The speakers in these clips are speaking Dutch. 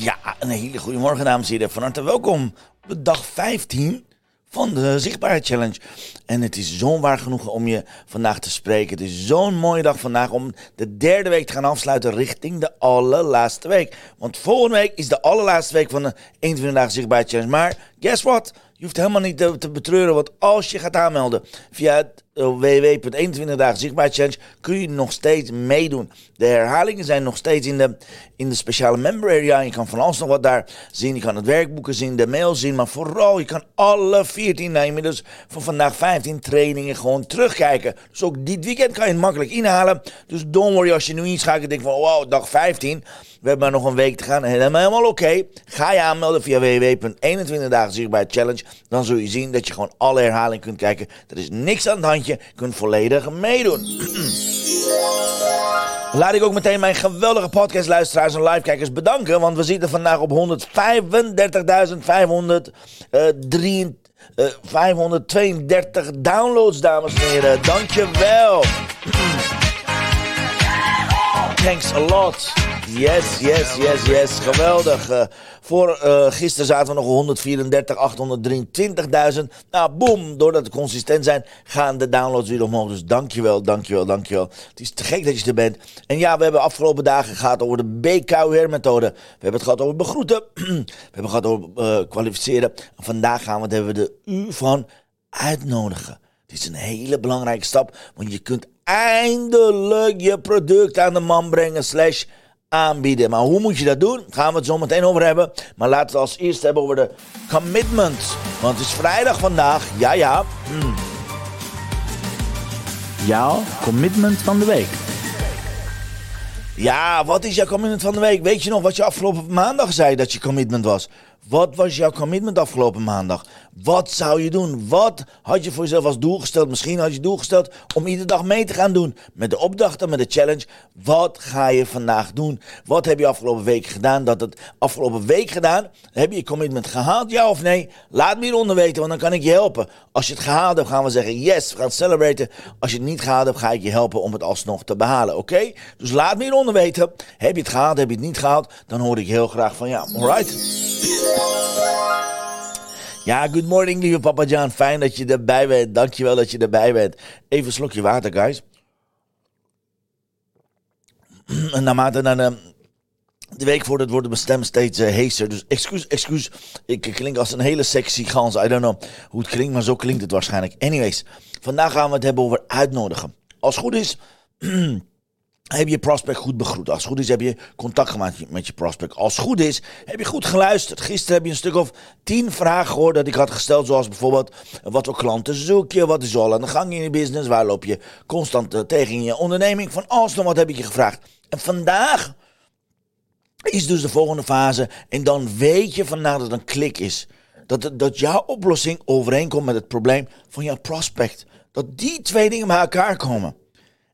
Ja, een hele goede morgen, dames en heren. Van harte welkom op dag 15 van de Zichtbaarheid Challenge. En het is zo'n waar genoegen om je vandaag te spreken. Het is zo'n mooie dag vandaag om de derde week te gaan afsluiten richting de allerlaatste week. Want volgende week is de allerlaatste week van de 21 dagen Zichtbaarheid Challenge. Maar guess what? Je hoeft helemaal niet te, betreuren, want als je gaat aanmelden via het eh, www.21dagenzichtbaarchallenge kun je nog steeds meedoen. De herhalingen zijn nog steeds in de, in de speciale member area. Je kan van alles nog wat daar zien. Je kan het werkboeken zien, de mail zien. Maar vooral, je kan alle 14, nou inmiddels van vandaag 15 trainingen gewoon terugkijken. Dus ook dit weekend kan je het makkelijk inhalen. Dus don't worry als je nu inschakelt en denkt van wow, dag 15. We hebben maar nog een week te gaan. Helemaal, helemaal oké. Ga je aanmelden via www.21dagenzichtbaarchallenge. Dan zul je zien dat je gewoon alle herhalingen kunt kijken. Er is niks aan het handje. Je kunt volledig meedoen. Laat ik ook meteen mijn geweldige podcastluisteraars en livekijkers bedanken. Want we zitten vandaag op 135.532 downloads, dames en heren. Dankjewel. Thanks a lot. Yes, yes, yes, yes. Geweldig. Uh, voor uh, gisteren zaten we nog 134, 823.000. Nou, boom. Doordat we consistent zijn, gaan de downloads weer omhoog. Dus dankjewel, dankjewel, dankjewel. Het is te gek dat je er bent. En ja, we hebben afgelopen dagen gehad over de BKUR-methode. We hebben het gehad over begroeten. we hebben het gehad over uh, kwalificeren. En vandaag gaan we hebben de U van uitnodigen. Dit is een hele belangrijke stap, want je kunt eindelijk je product aan de man brengen. Slash aanbieden. Maar hoe moet je dat doen? Gaan we het zo meteen over hebben. Maar laten we het als eerst hebben over de commitment. Want het is vrijdag vandaag. Ja, ja. Hmm. Jouw commitment van de week. Ja, wat is jouw commitment van de week? Weet je nog wat je afgelopen maandag zei dat je commitment was? Wat was jouw commitment afgelopen maandag? Wat zou je doen? Wat had je voor jezelf als doel gesteld? Misschien had je doel gesteld om iedere dag mee te gaan doen met de opdrachten, met de challenge. Wat ga je vandaag doen? Wat heb je afgelopen week gedaan? Dat het afgelopen week gedaan? Heb je je commitment gehaald, ja of nee? Laat me hieronder weten, want dan kan ik je helpen. Als je het gehaald hebt, gaan we zeggen yes, we gaan het celebraten. Als je het niet gehaald hebt, ga ik je helpen om het alsnog te behalen, oké? Dus laat me hieronder weten. Heb je het gehaald, heb je het niet gehaald? Dan hoor ik heel graag van ja, alright. Ja, good morning, lieve papa John. Fijn dat je erbij bent. Dankjewel dat je erbij bent. Even een slokje water, guys. En naarmate naar de, de week voordat wordt mijn stem steeds uh, heeser. Dus excuus, excuus. Ik klink als een hele sexy gans. I don't know hoe het klinkt, maar zo klinkt het waarschijnlijk. Anyways, vandaag gaan we het hebben over uitnodigen. Als het goed is... heb je prospect goed begroet. Als het goed is, heb je contact gemaakt met je prospect. Als het goed is, heb je goed geluisterd. Gisteren heb je een stuk of tien vragen gehoord dat ik had gesteld. Zoals bijvoorbeeld, wat voor klanten zoek je? Wat is al aan de gang in je business? Waar loop je constant uh, tegen in je onderneming? Van alles nog wat heb ik je gevraagd. En vandaag is dus de volgende fase. En dan weet je vandaag dat het een klik is. Dat, dat jouw oplossing overeenkomt met het probleem van jouw prospect. Dat die twee dingen bij elkaar komen.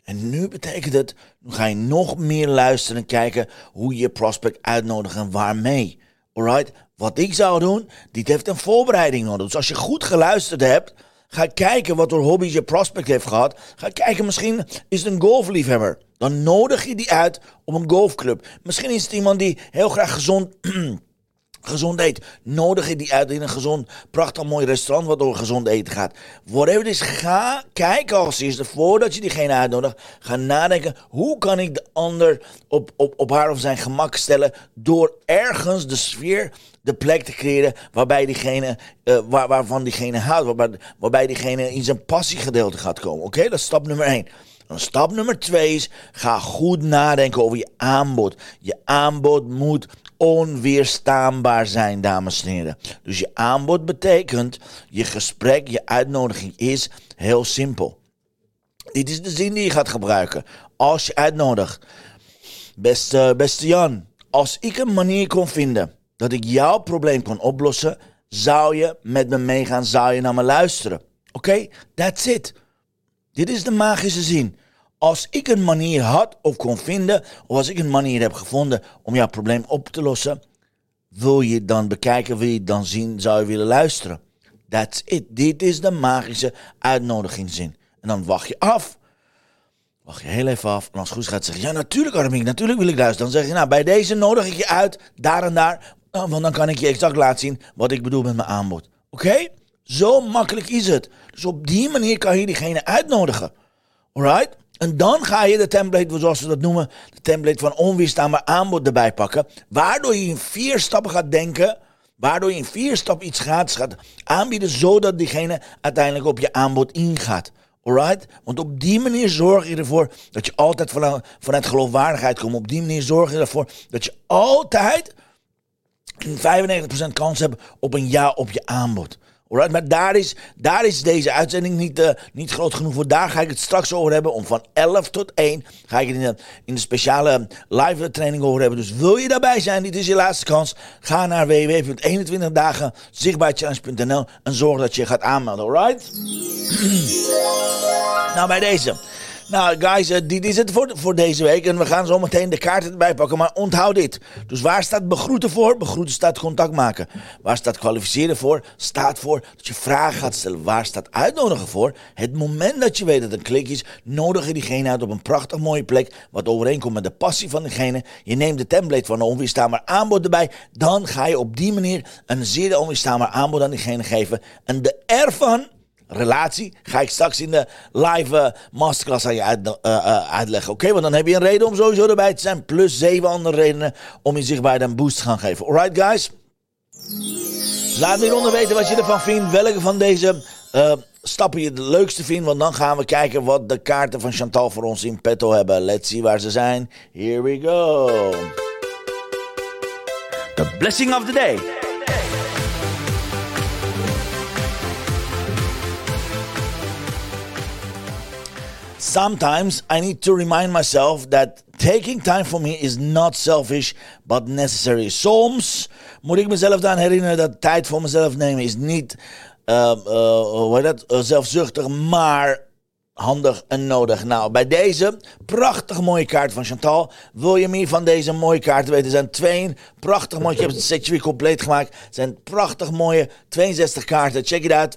En nu betekent het, nu ga je nog meer luisteren en kijken hoe je prospect uitnodigt en waarmee. Alright? Wat ik zou doen, dit heeft een voorbereiding nodig. Dus als je goed geluisterd hebt, ga kijken wat voor hobby's je prospect heeft gehad. Ga kijken, misschien is het een golfliefhebber. Dan nodig je die uit op een golfclub. Misschien is het iemand die heel graag gezond gezond eet. Nodig die uit in een gezond, prachtig mooi restaurant wat over gezond eten gaat. Whatever het is, ga kijken als eerste, voordat je diegene uitnodigt. Ga nadenken, hoe kan ik de ander op, op, op haar of zijn gemak stellen door ergens de sfeer, de plek te creëren waarbij diegene, uh, waar, waarvan diegene houdt, waarbij, waarbij diegene in zijn passiegedeelte gaat komen. Oké, dat is stap nummer 1. Dan stap nummer twee is, ga goed nadenken over je aanbod. Je aanbod moet onweerstaanbaar zijn, dames en heren. Dus je aanbod betekent, je gesprek, je uitnodiging is heel simpel. Dit is de zin die je gaat gebruiken als je uitnodigt. Beste, beste Jan, als ik een manier kon vinden dat ik jouw probleem kon oplossen, zou je met me meegaan, zou je naar me luisteren. Oké, that's it. Dit is de magische zin. Als ik een manier had of kon vinden, of als ik een manier heb gevonden om jouw probleem op te lossen, wil je dan bekijken, wil je dan zien, zou je willen luisteren. That's it. Dit is de magische uitnodigingszin. En dan wacht je af. Wacht je heel even af. En als het goed gaat zeggen, ja natuurlijk Armin, natuurlijk wil ik luisteren. Dan zeg je, nou bij deze nodig ik je uit, daar en daar. Want dan kan ik je exact laten zien wat ik bedoel met mijn aanbod. Oké? Zo makkelijk is het. Dus op die manier kan je diegene uitnodigen. Alright? En dan ga je de template, zoals we dat noemen, de template van onweerstaanbaar aanbod erbij pakken. Waardoor je in vier stappen gaat denken. Waardoor je in vier stappen iets gaat aanbieden, zodat diegene uiteindelijk op je aanbod ingaat. Alright? Want op die manier zorg je ervoor dat je altijd vanuit geloofwaardigheid komt. Op die manier zorg je ervoor dat je altijd 95% kans hebt op een ja op je aanbod. Maar daar is, daar is deze uitzending niet, uh, niet groot genoeg voor. Daar ga ik het straks over hebben. Om van 11 tot 1 ga ik het in de, in de speciale live training over hebben. Dus wil je daarbij zijn, dit is je laatste kans. Ga naar www.21dagenzichtbaarchallenge.nl en zorg dat je gaat aanmelden. Alright? nou, bij deze. Nou, guys, uh, dit is het voor, voor deze week. En we gaan zo meteen de kaarten erbij pakken. Maar onthoud dit. Dus waar staat begroeten voor? Begroeten staat contact maken. Waar staat kwalificeren voor? Staat voor dat je vragen gaat stellen. Waar staat uitnodigen voor? Het moment dat je weet dat een klik is, nodig je diegene uit op een prachtig mooie plek. Wat overeenkomt met de passie van diegene. Je neemt de template van een onweerstaanbaar aanbod erbij. Dan ga je op die manier een zeer onweerstaanbaar aanbod aan diegene geven. En de ervan relatie. Ga ik straks in de live uh, masterclass aan je uh, uh, uitleggen. Oké, want dan heb je een reden om sowieso erbij te zijn. Plus zeven andere redenen om je zichtbaarheid een boost te gaan geven. Alright, guys? Laat me hieronder weten wat je ervan vindt. Welke van deze stappen je het leukste vindt. Want dan gaan we kijken wat de kaarten van Chantal voor ons in petto hebben. Let's see waar ze zijn. Here we go. The blessing of the day. Sometimes I need to remind myself that taking time for me is not selfish, but necessary. Soms moet ik mezelf dan herinneren dat tijd voor mezelf nemen is niet uh, uh, dat, uh, zelfzuchtig, maar handig en nodig. Nou, bij deze prachtig mooie kaart van Chantal. Wil je meer van deze mooie kaarten weten? Er zijn twee prachtig mooie. Ik heb het setje weer compleet gemaakt. Het zijn prachtig mooie 62 kaarten. Check it out.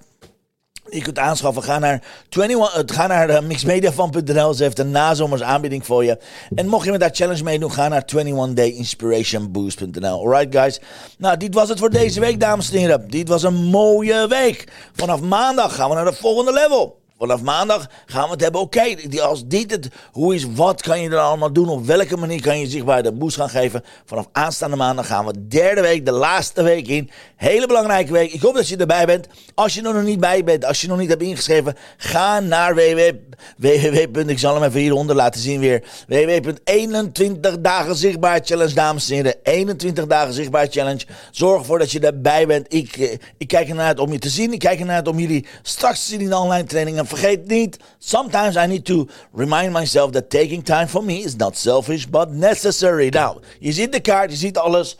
Je kunt aanschaffen. Ga naar, 21, eh, ga naar uh, mixmediafan.nl. Ze heeft een nazomers aanbieding voor je. En mocht je met dat challenge meedoen, ga naar 21dayinspirationboost.nl. Alright guys. Nou, dit was het voor deze week, dames en heren. Dit was een mooie week. Vanaf maandag gaan we naar de volgende level. Vanaf maandag gaan we het hebben. Oké, als dit het hoe is, wat kan je er allemaal doen? Op welke manier kan je zichtbaar de boost gaan geven? Vanaf aanstaande maandag gaan we derde week, de laatste week in. Hele belangrijke week. Ik hoop dat je erbij bent. Als je er nog niet bij bent, als je nog niet hebt ingeschreven, ga naar www. Ik zal hem even hieronder laten zien weer. www.21 dagen zichtbaar challenge, dames en heren. 21 dagen zichtbaar challenge. Zorg ervoor dat je erbij bent. Ik, eh, ik kijk ernaar uit om je te zien. Ik kijk ernaar uit om jullie straks te zien in de online trainingen sometimes I need to remind myself that taking time for me is not selfish, but necessary. Nou, je ziet de kaart, je ziet alles.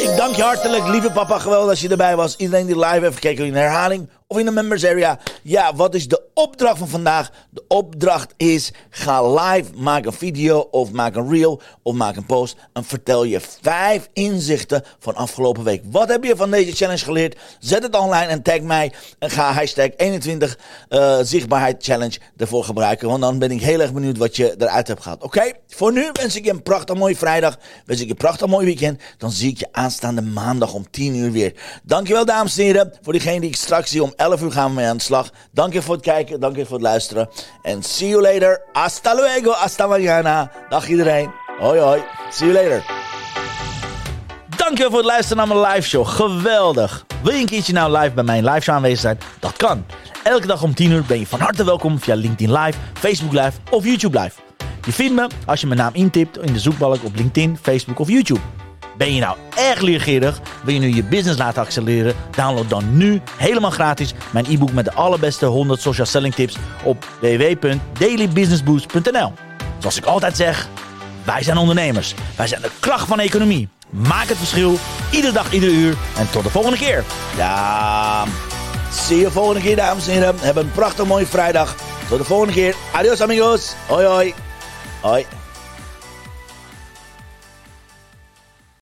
Ik dank je hartelijk, lieve papa. Geweldig dat je erbij was. Iedereen die live heeft gekeken in herhaling of in de members area. Ja, wat is de opdracht van vandaag? De opdracht is: ga live, maak een video of maak een reel of maak een post en vertel je vijf inzichten van afgelopen week. Wat heb je van deze challenge geleerd? Zet het online en tag mij en ga hashtag 21 uh, zichtbaarheid challenge ervoor gebruiken. Want dan ben ik heel erg benieuwd wat je eruit hebt gehad. Oké, voor nu wens ik je een prachtig mooie vrijdag. Wens ik je een prachtig mooi weekend. Dan zie ik je aanstaande maandag om 10 uur weer. Dankjewel dames en heren voor diegene die ik straks zie om 11 uur gaan we mee aan de slag. Dank je voor het kijken, dank je voor het luisteren. En see you later. Hasta luego, hasta mañana. Dag iedereen. Hoi hoi. See you later. Dankjewel voor het luisteren naar mijn live show. Geweldig. Wil je een keertje nou live bij mijn live show aanwezig zijn? Dat kan. Elke dag om 10 uur ben je van harte welkom via LinkedIn Live, Facebook Live of YouTube Live. Je vindt me als je mijn naam intipt in de zoekbalk op LinkedIn, Facebook of YouTube. Ben je nou erg leergierig? Wil je nu je business laten accelereren? Download dan nu helemaal gratis mijn e-book met de allerbeste 100 social selling tips op www.dailybusinessboost.nl. Zoals ik altijd zeg, wij zijn ondernemers. Wij zijn de kracht van de economie. Maak het verschil, iedere dag, iedere uur. En tot de volgende keer. Ja, zie je volgende keer, dames en heren. Hebben een prachtig mooie vrijdag. Tot de volgende keer. Adios, amigos. Hoi, hoi. Hoi.